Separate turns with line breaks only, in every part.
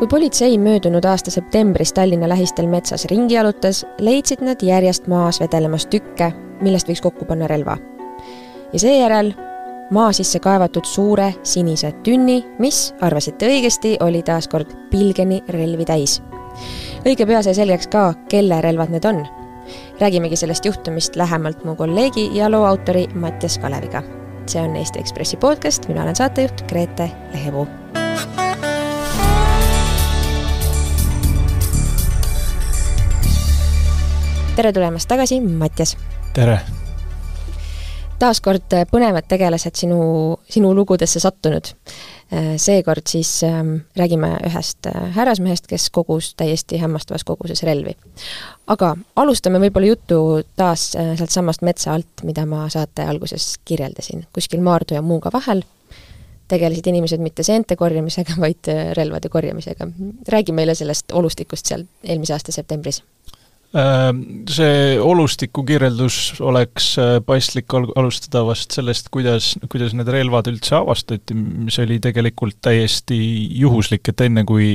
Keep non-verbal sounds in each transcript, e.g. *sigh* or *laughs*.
kui politsei möödunud aasta septembris Tallinna lähistel metsas ringi jalutas, leidsid nad järjest maas vedelemas tükke, millest võiks kokku panna relva. ja seejärel maa sisse kaevatud suure sinise tünni, mis, arvasite õigesti, oli taas kord pilgeni relvi täis. õige pea sai selgeks ka, kelle relvad need on. räägimegi sellest juhtumist lähemalt mu kolleegi ja loo autori Mattias Kaleviga. See on Eesti Ekspressi podcast, mina olen saatejuht Grete Lehepuu tere tulemast tagasi, Mattias!
tere!
Taas kord äh, põnevad tegelased sinu, sinu lugudesse sattunud. Äh, seekord siis ähm, räägime ühest äh, härrasmehest, kes kogus täiesti hämmastavas koguses relvi. aga alustame võib-olla juttu taas sealtsamast metsa alt, mida ma saate alguses kirjeldasin. kuskil Maardu ja Muuga vahel tegelesid inimesed mitte seente korjamisega, *laughs* vaid relvade korjamisega. räägi meile sellest olustikust seal eelmise aasta septembris
see olustiku kirjeldus oleks äh, paslik alustada vast sellest, kuidas, kuidas need relvad üldse avastati, mis oli tegelikult täiesti juhuslik, et enne kui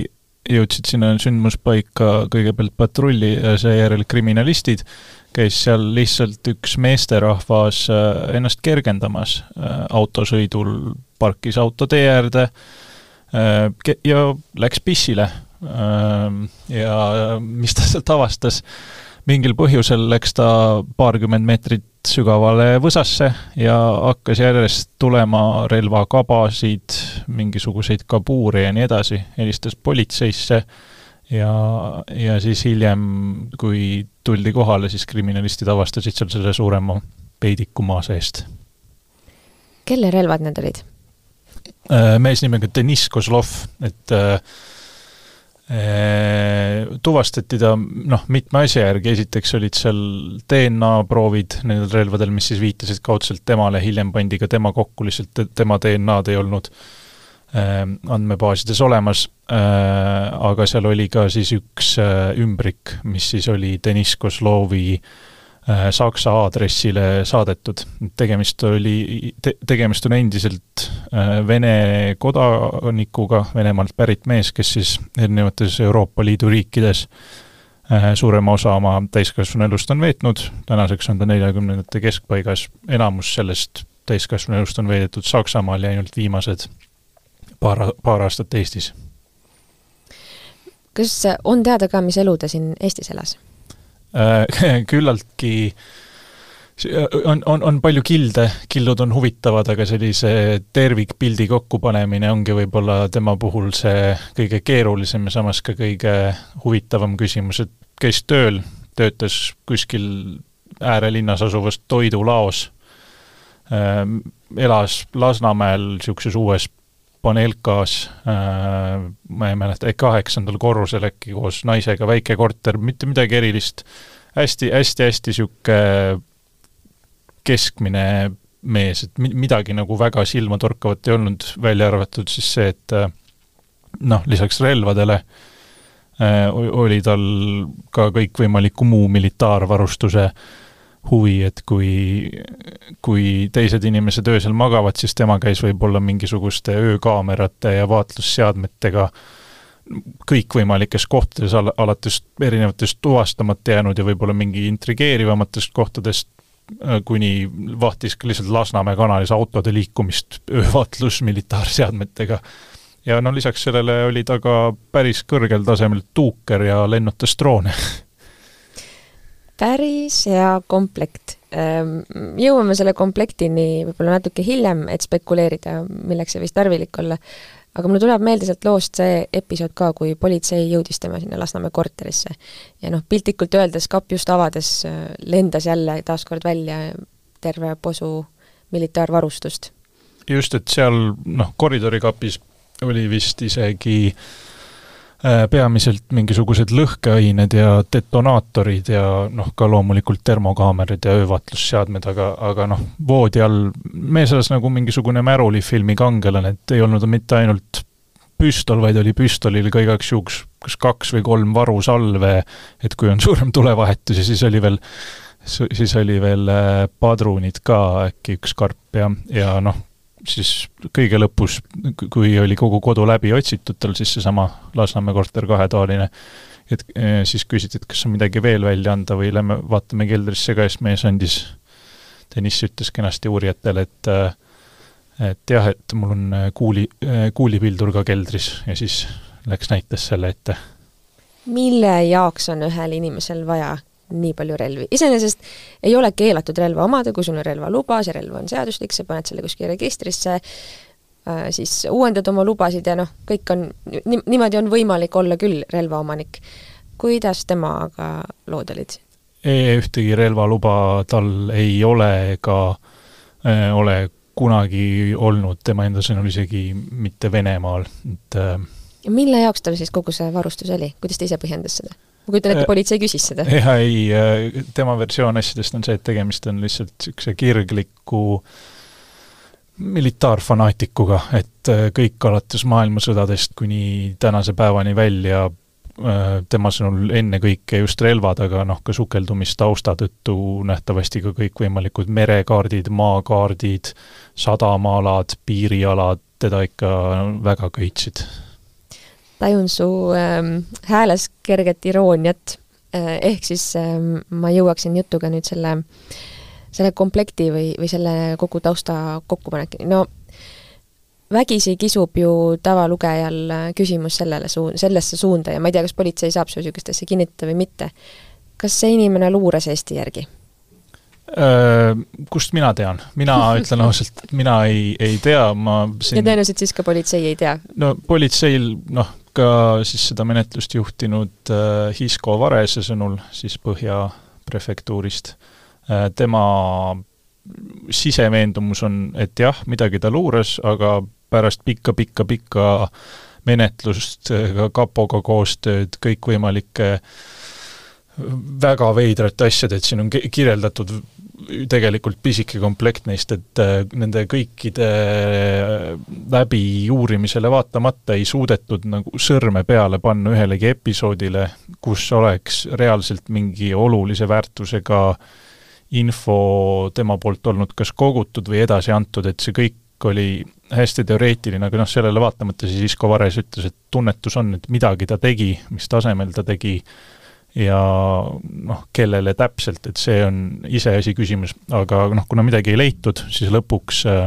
jõudsid sinna sündmuspaika kõigepealt patrulli ja seejärel kriminalistid, käis seal lihtsalt üks meesterahvas äh, ennast kergendamas autosõidul, parkis auto tee äärde ja läks pissile ja mis ta sealt avastas, mingil põhjusel läks ta paarkümmend meetrit sügavale võsasse ja hakkas järjest tulema relvakabasid, mingisuguseid kabuure ja nii edasi, helistas politseisse ja, ja siis hiljem, kui tuldi kohale, siis kriminalistid avastasid seal selle suurema peidiku maa seest.
kelle relvad need olid?
Ehm, mees nimega Deniss Kozlov, et äh, tuvastati ta noh, mitme asja järgi, esiteks olid seal DNA-proovid nendel relvadel, mis siis viitasid kaudselt temale, hiljem pandi ka tema kokku, lihtsalt tema DNA-d ei olnud andmebaasides olemas, aga seal oli ka siis üks ümbrik, mis siis oli Deniss Kozlovi Äh, Saksa aadressile saadetud. tegemist oli te,, tegemist on endiselt äh, Vene kodanikuga, Venemaalt pärit mees, kes siis erinevates Euroopa Liidu riikides äh, suurema osa oma täiskasvanu elust on veetnud, tänaseks on ta neljakümnendate keskpaigas, enamus sellest täiskasvanu elust on veedetud Saksamaal ja ainult viimased paar, paar aastat Eestis.
kas on teada ka, mis elu ta siin Eestis elas?
Äh, *laughs* küllaltki on, on, on palju kilde, killud on huvitavad, aga sellise tervikpildi kokkupanemine ongi võib-olla tema puhul see kõige keerulisem ja samas ka kõige huvitavam küsimus, et käis tööl, töötas kuskil äärelinnas asuvas toidulaos, ähm, elas Lasnamäel niisuguses uues Panelkas äh,, ma ei mäleta, kaheksandal korrusel äkki koos naisega, väike korter, mitte midagi erilist. Hästi, hästi-hästi niisugune keskmine mees, et midagi nagu väga silmatorkavat ei olnud, välja arvatud siis see, et äh, noh, lisaks relvadele äh, oli tal ka kõikvõimaliku muu militaarvarustuse äh, huvi, et kui, kui teised inimesed öösel magavad, siis tema käis võib-olla mingisuguste öökaamerate ja vaatlusseadmetega kõikvõimalikes kohtades, al-, alates erinevatest tuvastamata jäänud ja võib-olla mingi intrigeerivamatest kohtadest, äh, kuni vahtis ka lihtsalt Lasnamäe kanalis autode liikumist öövaatlus militaarseadmetega. ja no lisaks sellele oli ta ka päris kõrgel tasemel tuuker ja lennutas droone *laughs*
päris hea komplekt. Ehm, jõuame selle komplektini võib-olla natuke hiljem, et spekuleerida, milleks see võis tarvilik olla. aga mulle tuleb meelde sealt loost see episood ka, kui politsei jõudis tema sinna Lasnamäe korterisse. ja noh, piltlikult öeldes kapp just avades äh, lendas jälle taaskord välja terve posu militaarvarustust.
just, et seal noh, koridorikapis oli vist isegi äh, peamiselt mingisugused lõhkeained ja detonaatorid ja noh, ka loomulikult termokaamerad ja öövaatlusseadmed, aga, aga noh, voodi all mees elas nagu mingisugune Märuli-filmi kangelane, et ei olnud mitte ainult püstol, vaid oli püstolil ka igaks juhuks kas kaks või kolm varusalve, et kui on suurem tulevahetus ja siis oli veel, siis oli veel äh, padrunid ka äkki üks karp ja, ja noh, siis kõige lõpus, kui oli kogu kodu läbi otsitud tal, siis seesama Lasnamäe korter kahetoaline, et eh, siis küsiti, et kas on midagi veel välja anda või lähme vaatame keldrisse ka, siis mees andis, Deniss ütles kenasti uurijatele, et äh, et jah, et mul on äh, kuuli, kuulipildur ka keldris ja siis läks näitas selle ette.
mille jaoks on ühel inimesel vaja nii palju relvi? iseenesest ei ole keelatud relva omada, kui sul on relvaluba, see relv on seaduslik, sa paned selle kuskile registrisse, äh, siis uuendad oma lubasid ja noh, kõik on, niimoodi on võimalik olla küll relvaomanik. kuidas temaga lood olid?
ühtegi relvaluba tal ei ole ega äh, ole kunagi olnud, tema enda sõnul isegi mitte Venemaal, et
äh, ja mille jaoks tal siis kogu see varustus oli, kuidas ta ise põhjendas seda? Ma kujutan ette, äh, politsei küsis seda.
jaa, ei, äh, tema versioon asjadest on see, et tegemist on lihtsalt niisuguse kirgliku militaarfanaatikuga, et kõik alates maailmasõdadest kuni tänase päevani välja Äh, tema sõnul ennekõike just relvad, aga noh, ka sukeldumistausta tõttu nähtavasti ka kõikvõimalikud merekaardid, maakaardid, sadamaalad, piirialad teda ikka väga köitsid.
Tajun su ähm, hääles kerget irooniat äh,, ehk siis ähm, ma jõuaksin jutuga nüüd selle, selle komplekti või, või selle kogu tausta kokkupanekini, no vägisi kisub ju tavalugejal äh, küsimus sellele suun-, sellesse suunda ja ma ei tea, kas politsei saab su niisugust asja kinnitada või mitte. kas see inimene luuras Eesti järgi?
Äh, kust mina tean? mina *laughs* ütlen ausalt, mina ei, ei tea, ma
siin ja tõenäoliselt siis ka politsei ei tea?
no politseil noh, ka siis seda menetlust juhtinud äh, Hisko Varese sõnul siis Põhja prefektuurist äh,, tema siseveendumus on, et jah, midagi ta luuras, aga pärast pikka-pikka-pikka menetlust, ka kapoga koostööd, kõikvõimalike väga veidrate asjade, et siin on kirjeldatud tegelikult pisike komplekt neist, et äh, nende kõikide läbiuurimisele vaatamata ei suudetud nagu sõrme peale panna ühelegi episoodile, kus oleks reaalselt mingi olulise väärtusega info tema poolt olnud kas kogutud või edasi antud, et see kõik oli hästi teoreetiline, aga noh, sellele vaatamata siis Isko Vares ütles, et tunnetus on, et midagi ta tegi, mis tasemel ta tegi ja noh, kellele täpselt, et see on iseasi küsimus, aga noh, kuna midagi ei leitud, siis lõpuks äh,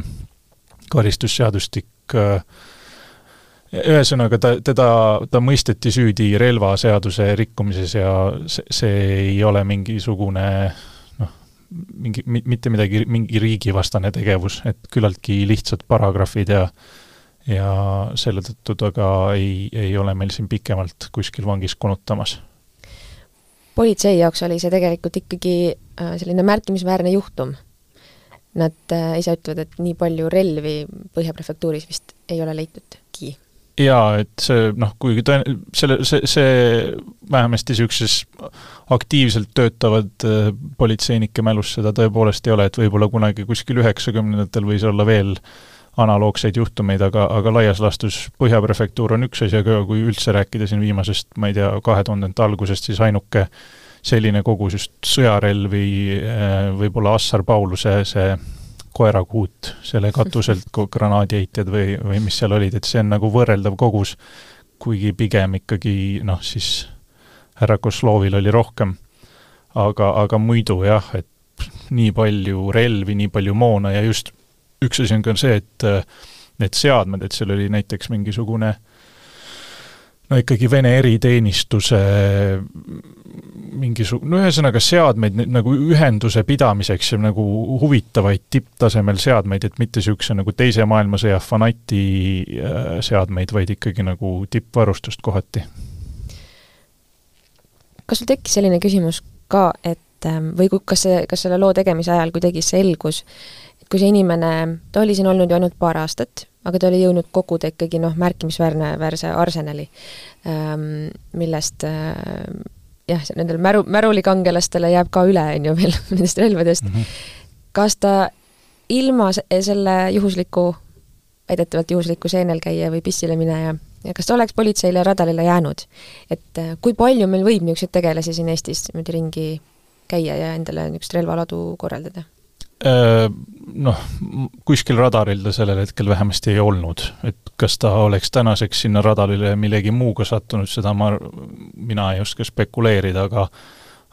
karistusseadustik äh, ühesõnaga, ta, teda, ta mõisteti süüdi relvaseaduse rikkumises ja see, see ei ole mingisugune mingi, mitte midagi, mingi riigivastane tegevus, et küllaltki lihtsad paragrahvid ja ja selle tõttu ta ka ei, ei ole meil siin pikemalt kuskil vangis konutamas.
Politsei jaoks oli see tegelikult ikkagi äh, selline märkimisväärne juhtum. Nad äh, ise ütlevad, et nii palju relvi Põhja prefektuuris vist ei ole leitudki
jaa, et see noh, kuigi tõen-, selle, see, see vähemasti niisuguses aktiivselt töötavad äh, politseinike mälus seda tõepoolest ei ole, et võib-olla kunagi kuskil üheksakümnendatel võis olla veel analoogseid juhtumeid, aga, aga laias laastus Põhja prefektuur on üks asi, aga kui üldse rääkida siin viimasest, ma ei tea, kahe tuhandete algusest, siis ainuke selline kogus just sõjarelvi, äh, võib-olla Assar Pauluse see koerakuut selle katuselt, *laughs* granaadiheitjad või, või mis seal olid, et see on nagu võrreldav kogus, kuigi pigem ikkagi noh, siis härra Kozlovil oli rohkem. aga, aga muidu jah, et nii palju relvi, nii palju moona ja just üks asi on ka see, et need seadmed, et seal oli näiteks mingisugune no ikkagi Vene eriteenistuse mingisu-, no ühesõnaga seadmeid nagu ühenduse pidamiseks ja nagu huvitavaid tipptasemel seadmeid, et mitte niisuguse nagu Teise maailmasõja fanati äh, seadmeid, vaid ikkagi nagu tippvarustust kohati.
kas sul tekkis selline küsimus ka, et ähm, või kas see, kas selle loo tegemise ajal kuidagi selgus, kui see inimene, ta oli siin olnud ju ainult paar aastat, aga ta oli jõudnud koguda ikkagi noh, märkimisväärne, väärse arsenali, ähm, millest äh, jah, nendel märu, märulikangelastele jääb ka üle, on ju, veel *laughs* nendest relvadest mm. -hmm. kas ta ilma selle juhusliku, väidetavalt juhusliku seenelkäija või pissile mineja, ja kas ta oleks politseile radarile jäänud? et äh, kui palju meil võib niisuguseid tegelasi siin Eestis niimoodi ringi käia ja endale niisugust relvaladu korraldada?
Noh, kuskil radaril ta sellel hetkel vähemasti ei olnud, et kas ta oleks tänaseks sinna radarile millegi muuga sattunud, seda ma, mina ei oska spekuleerida, aga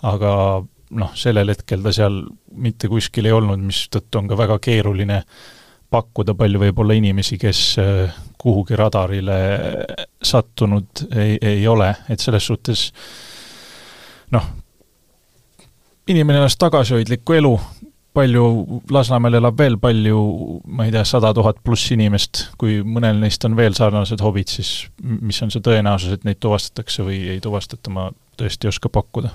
aga noh, sellel hetkel ta seal mitte kuskil ei olnud, mistõttu on ka väga keeruline pakkuda, palju võib olla inimesi, kes äh, kuhugi radarile sattunud ei, ei ole, et selles suhtes noh, inimene elas tagasihoidlikku elu, palju, Lasnamäel elab veel palju, ma ei tea, sada tuhat pluss inimest, kui mõnel neist on veel sarnased hobid, siis mis on see tõenäosus, et neid tuvastatakse või ei tuvastata, ma tõesti ei oska pakkuda.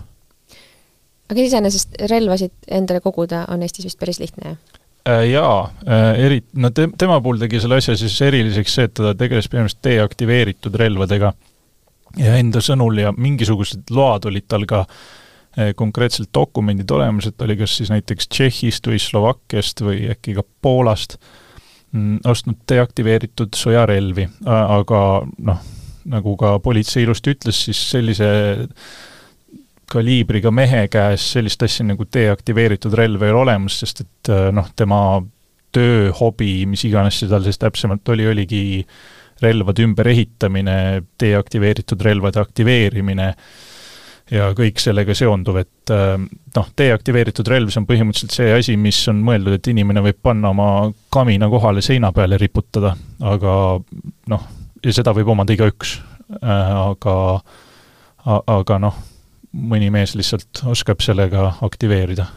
aga iseenesest relvasid endale koguda on Eestis vist päris lihtne, jah?
Äh, jaa, äh, eri-, no te-, tema puhul tegi selle asja siis eriliseks see, et ta tegeles põhimõtteliselt deaktiveeritud relvadega. Ja enda sõnul ja mingisugused load olid tal ka äh, konkreetselt dokumendid olemas, et oli kas siis näiteks Tšehhist või Slovakkiast või äkki ka Poolast mm, ostnud deaktiveeritud sõjarelvi, aga noh, nagu ka politsei ilusti ütles, siis sellise kaliibriga mehe käes sellist asja nagu deaktiveeritud relv ei ole olemas, sest et äh, noh, tema töö, hobi, mis iganes see tal siis täpsemalt oli, oligi relvade ümberehitamine, deaktiveeritud relvade aktiveerimine ja kõik sellega seonduv, et äh, noh, deaktiveeritud relv, see on põhimõtteliselt see asi, mis on mõeldud, et inimene võib panna oma kamina kohale seina peale riputada, aga noh, ja seda võib omada igaüks, äh, aga aga noh, mõni mees lihtsalt oskab sellega aktiveerida?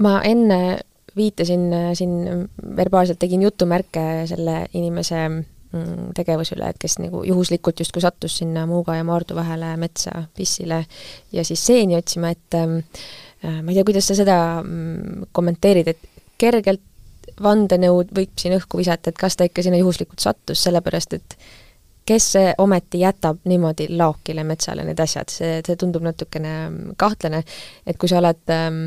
ma enne viitasin äh, siin verbaalselt, tegin jutumärke selle inimese mm, tegevusele, et kes nagu juhuslikult justkui sattus sinna Muuga ja Maardu vahele metsa pissile ja siis seeni otsima, et ähm, äh, ma ei tea, kuidas sa seda mm, kommenteerid, et kergelt vandenõud võib siin õhku visata, et kas ta ikka sinna juhuslikult sattus, sellepärast et kes ometi jätab niimoodi laokile metsale need asjad, see, see tundub natukene mm, kahtlane, et kui sa oled ähm,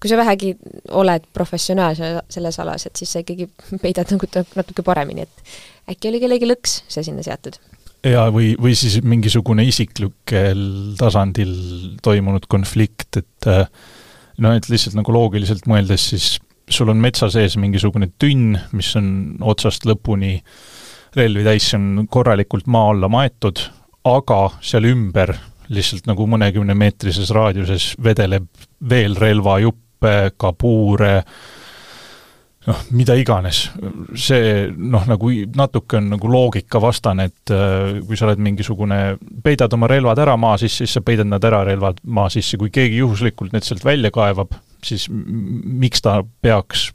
kui sa vähegi oled professionaal selles alas, et siis sa ikkagi *laughs* peidad nagu natuke paremini, et äkki oli kellegi lõks see sinna seatud?
jaa, või, või siis mingisugune isiklikel tasandil toimunud konflikt, et äh, noh, et lihtsalt nagu loogiliselt mõeldes, siis sul on metsa sees mingisugune tünn, mis on otsast lõpuni relvi täis, see on korralikult maa alla maetud, aga seal ümber lihtsalt nagu mõnekümnemeetrises raadiuses vedeleb veel relvajuppe, kabuure, noh, mida iganes. see noh, nagu natuke on nagu loogikavastane, et äh, kui sa oled mingisugune, peidad oma relvad ära maa sisse, siis sa peidad nad ära relvad maa sisse, kui keegi juhuslikult need sealt välja kaevab, siis miks ta peaks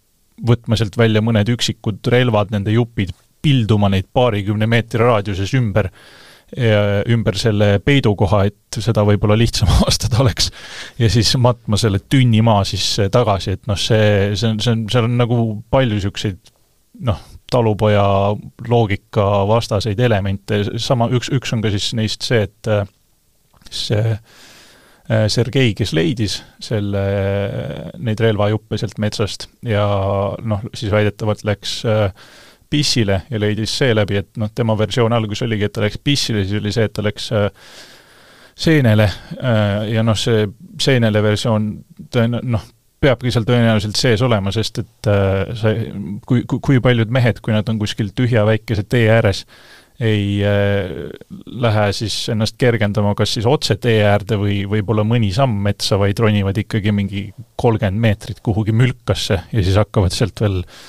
võtma sealt välja mõned üksikud relvad, nende jupid, pilduma neid paarikümne meetri raadiuses ümber, ümber selle peidukoha, et seda võib-olla lihtsam *laughs* avastada oleks, ja siis matma selle tünni maa sisse tagasi, et noh, see, see on, see on, seal on nagu palju niisuguseid noh, talupoja loogika vastaseid elemente, sama, üks, üks on ka siis neist see, et äh, see äh, Sergei, kes leidis selle, neid relvajuppe sealt metsast ja noh, siis väidetavalt läks äh, pissile ja leidis seeläbi, et noh, tema versioon alguses oligi, et ta läks pissile, siis oli see, et ta läks äh, seenele äh, ja noh, see seenele versioon tõen-, noh, peabki seal tõenäoliselt sees olema, sest et äh, see, kui, kui, kui paljud mehed, kui nad on kuskil tühja väikese tee ääres, ei äh, lähe siis ennast kergendama kas siis otse tee äärde või võib-olla mõni samm metsa, vaid ronivad ikkagi mingi kolmkümmend meetrit kuhugi mülkasse ja siis hakkavad sealt veel äh,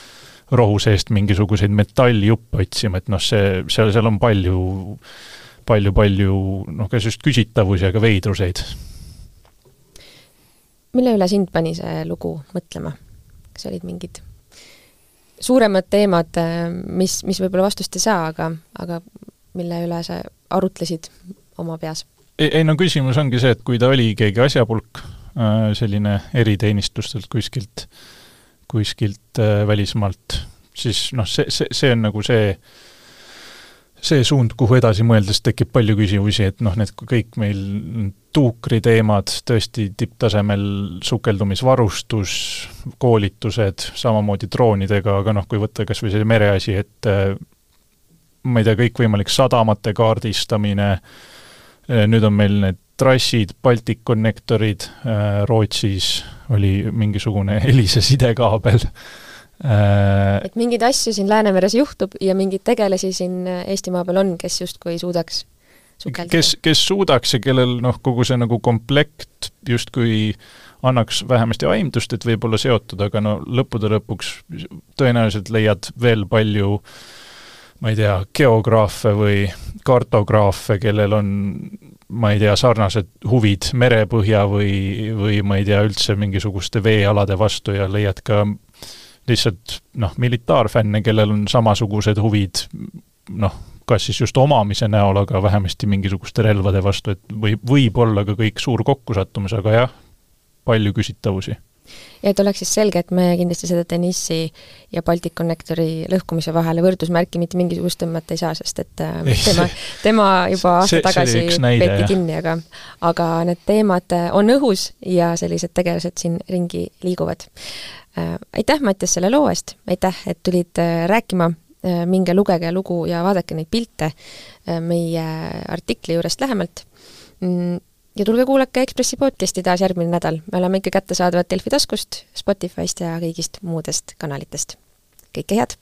rohu seest mingisuguseid metalljuppe otsima, et noh, see, seal, seal on palju, palju, palju noh, kas just küsitavusi, aga veidruseid.
mille üle sind pani see lugu mõtlema? kas olid mingid suuremad teemad, mis, mis võib-olla vastust ei saa, aga, aga mille üle sa arutlesid oma peas?
ei, ei no küsimus ongi see, et kui ta oli keegi asjapulk, äh, selline eriteenistustelt kuskilt äh, kuskilt äh, välismaalt, siis noh, see, see, see on nagu see, see suund, kuhu edasi mõeldes tekib palju küsimusi, et noh, need kõik meil tuukriteemad, tõesti tipptasemel sukeldumisvarustus, koolitused, samamoodi droonidega, aga noh, kui võtta kas või see mereasi, et äh, ma ei tea, kõikvõimalik sadamate kaardistamine, äh, nüüd on meil need trassid, Balticconnectorid Rootsis, oli mingisugune *laughs* helise sidekaabel
äh, et mingeid asju siin Läänemeres juhtub ja mingeid tegelasi siin Eestimaa peal on, kes justkui suudaks
sukelduda. kes, kes suudaks ja kellel noh, kogu see nagu komplekt justkui annaks vähemasti aimdust, et võib-olla seotud, aga no lõppude lõpuks tõenäoliselt leiad veel palju ma ei tea, geograafe või kartograafe, kellel on ma ei tea, sarnased huvid merepõhja või, või ma ei tea, üldse mingisuguste veealade vastu ja leiad ka lihtsalt noh, militaarfänne, kellel on samasugused huvid noh, kas siis just omamise näol, aga vähemasti mingisuguste relvade vastu, et või, võib olla ka kõik suur kokkusattumus, aga jah, palju küsitavusi.
Ja et oleks siis selge, et me kindlasti seda Denissi ja Balticconnectori lõhkumise vahele võrdusmärki mitte mingisugust tõmmata ei saa, sest et äh, ei, tema, tema juba aasta see, tagasi peeti kinni, aga aga need teemad äh, on õhus ja sellised tegelased siin ringi liiguvad. Äh, aitäh, Mattias, selle loo eest, aitäh, et tulid rääkima minge lugege lugu ja vaadake neid pilte meie artikli juurest lähemalt. Ja tulge kuulake Ekspressi podcasti taas järgmine nädal, me oleme ikka kättesaadavad Delfi taskust, Spotify'st ja kõigist muudest kanalitest. kõike head!